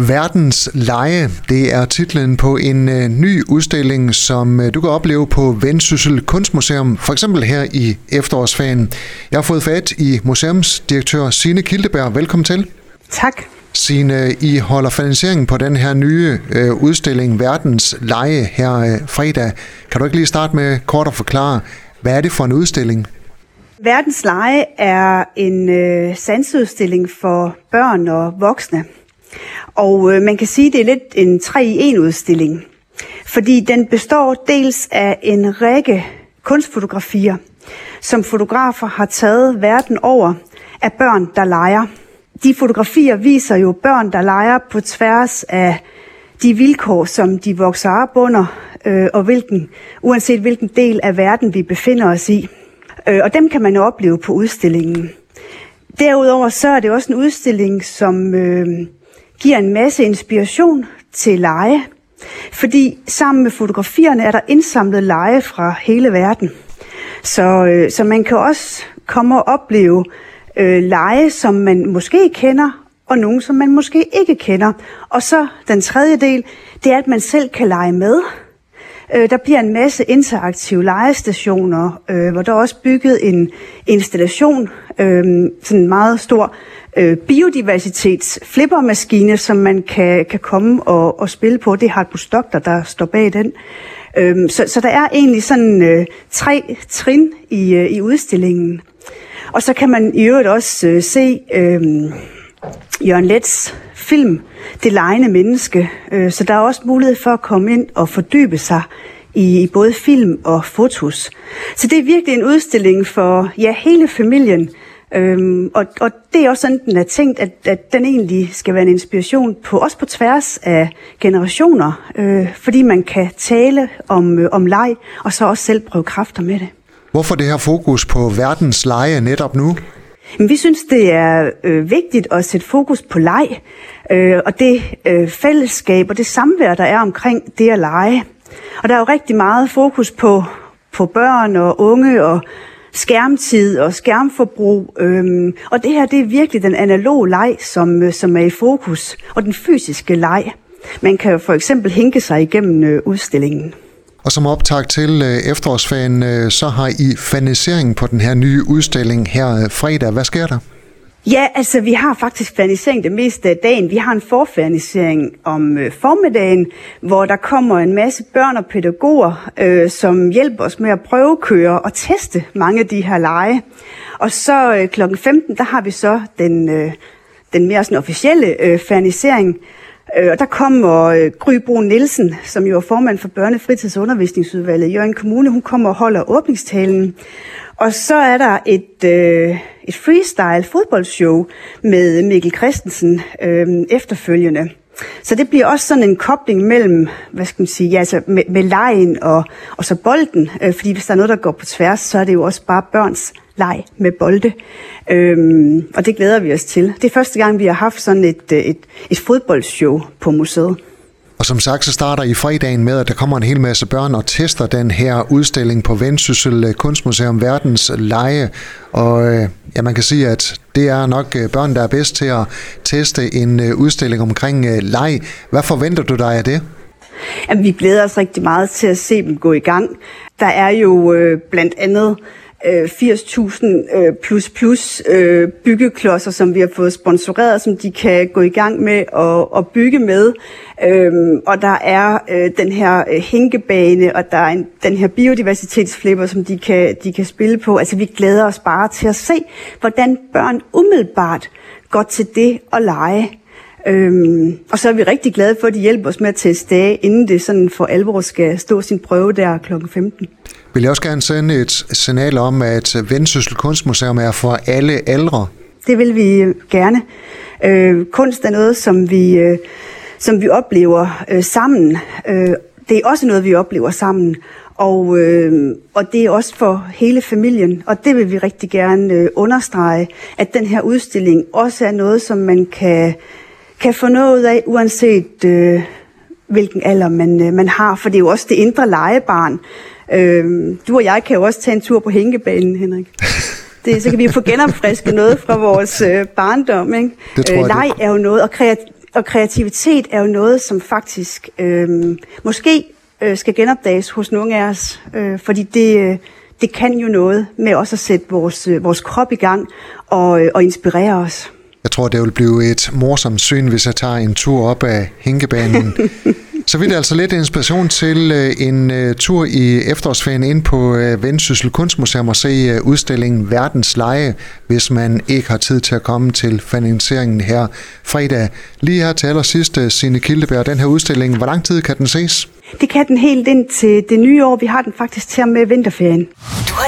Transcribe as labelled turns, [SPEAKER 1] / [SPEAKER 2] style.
[SPEAKER 1] Verdens Leje, det er titlen på en uh, ny udstilling, som uh, du kan opleve på Vendsyssel Kunstmuseum, for eksempel her i efterårsferien. Jeg har fået fat i museumsdirektør Sine Kildeberg. Velkommen til.
[SPEAKER 2] Tak.
[SPEAKER 1] Sine, I holder finansieringen på den her nye uh, udstilling Verdens Leje her uh, fredag. Kan du ikke lige starte med kort at forklare, hvad er det for en udstilling?
[SPEAKER 2] Verdens Leje er en øh, sansudstilling for børn og voksne. Og øh, man kan sige, at det er lidt en 3-i-1 udstilling. Fordi den består dels af en række kunstfotografier, som fotografer har taget verden over af børn, der leger. De fotografier viser jo børn, der leger på tværs af de vilkår, som de vokser op under, øh, og hvilken, uanset hvilken del af verden vi befinder os i. Øh, og dem kan man opleve på udstillingen. Derudover så er det også en udstilling, som øh, giver en masse inspiration til lege. Fordi sammen med fotografierne er der indsamlet lege fra hele verden. Så, øh, så man kan også komme og opleve øh, lege, som man måske kender, og nogle, som man måske ikke kender. Og så den tredje del, det er, at man selv kan lege med. Øh, der bliver en masse interaktive legestationer, øh, hvor der er også bygget en installation, øh, sådan en meget stor øh, biodiversitets flippermaskine, som man kan, kan komme og, og spille på. Det er Hartbus Doktor, der står bag den. Øh, så, så der er egentlig sådan øh, tre trin i, øh, i udstillingen. Og så kan man i øvrigt også øh, se øh, Jørgen Lets film, Det lejende menneske. Øh, så der er også mulighed for at komme ind og fordybe sig i, i både film og fotos. Så det er virkelig en udstilling for ja, hele familien. Øhm, og, og det er også sådan, den er tænkt, at, at den egentlig skal være en inspiration på også på tværs af generationer, øh, fordi man kan tale om, øh, om leg, og så også selv prøve kræfter med det.
[SPEAKER 1] Hvorfor det her fokus på verdens leje netop nu?
[SPEAKER 2] Men vi synes, det er øh, vigtigt at sætte fokus på leg, øh, og det øh, fællesskab og det samvær, der er omkring det at lege. Og der er jo rigtig meget fokus på, på børn og unge og skærmtid og skærmforbrug. Øhm, og det her, det er virkelig den analoge leg, som, øh, som er i fokus, og den fysiske leg. Man kan jo for eksempel hinke sig igennem øh, udstillingen.
[SPEAKER 1] Og som optag til øh, efterårsferien, øh, så har I faniseringen på den her nye udstilling her øh, fredag. Hvad sker der?
[SPEAKER 2] Ja, altså vi har faktisk fanisering det meste af dagen. Vi har en forfernisering om øh, formiddagen, hvor der kommer en masse børn og pædagoger, øh, som hjælper os med at prøvekøre og teste mange af de her lege. Og så øh, kl. 15, der har vi så den, øh, den mere sådan officielle øh, fanisering, Øh, og der kommer øh, Gry Bro Nielsen, som jo er formand for børnefritidsundervisningsudvalget og Undervisningsudvalget i Jørgen Kommune. Hun kommer og holder åbningstalen. Og så er der et, øh, et freestyle fodboldshow med Mikkel Christensen øh, efterfølgende. Så det bliver også sådan en kobling mellem, hvad skal man sige, ja, altså med, med lejen og, og så bolden. Øh, fordi hvis der er noget, der går på tværs, så er det jo også bare børns leg med bolde. Øhm, og det glæder vi os til. Det er første gang, vi har haft sådan et, et, et fodboldshow på museet.
[SPEAKER 1] Og som sagt, så starter I fredagen med, at der kommer en hel masse børn og tester den her udstilling på Vendsyssel Kunstmuseum Verdens Leje. Og øh, ja, man kan sige, at det er nok øh, børn, der er bedst til at teste en øh, udstilling omkring leg. Hvad forventer du dig af det?
[SPEAKER 2] Jamen, vi glæder os rigtig meget til at se dem gå i gang. Der er jo øh, blandt andet Øh, 80.000 øh, plus plus øh, byggeklodser, som vi har fået sponsoreret, som de kan gå i gang med at, at bygge med. Øhm, og der er øh, den her øh, hænkebane, og der er en, den her biodiversitetsflipper, som de kan, de kan spille på. Altså vi glæder os bare til at se, hvordan børn umiddelbart går til det at lege. Øhm, og så er vi rigtig glade for, at de hjælper os med at teste af, inden det sådan for alvor skal stå sin prøve der kl. 15
[SPEAKER 1] vil jeg også gerne sende et signal om, at Vendsyssel Kunstmuseum er for alle aldre.
[SPEAKER 2] Det vil vi øh, gerne. Øh, kunst er noget, som vi, øh, som vi oplever øh, sammen. Øh, det er også noget, vi oplever sammen. Og, øh, og det er også for hele familien. Og det vil vi rigtig gerne øh, understrege, at den her udstilling også er noget, som man kan, kan få noget af, uanset øh, hvilken alder man, øh, man har. For det er jo også det indre legebarn, Øhm, du og jeg kan jo også tage en tur på hængebanen, Henrik. Det, så kan vi jo få genopfrisket noget fra vores øh, barndom. Ikke?
[SPEAKER 1] Det tror jeg,
[SPEAKER 2] øh, leg er jo noget, og, kreat- og kreativitet er jo noget, som faktisk øh, måske øh, skal genopdages hos nogle af os, øh, fordi det, øh, det kan jo noget med også at sætte vores, øh, vores krop i gang og, øh, og inspirere os.
[SPEAKER 1] Jeg tror, det vil blive et morsomt syn, hvis jeg tager en tur op ad Hænkebanen. Så vil det altså lidt inspiration til øh, en uh, tur i efterårsferien ind på uh, Vendsyssel Kunstmuseum og se udstillingen Verdens Leje, hvis man ikke har tid til at komme til finansieringen her fredag. Lige her til allersidst, Signe Kildeberg, den her udstilling, hvor lang tid kan den ses?
[SPEAKER 2] Det kan den helt ind til det nye år. Vi har den faktisk til med vinterferien.
[SPEAKER 3] Du har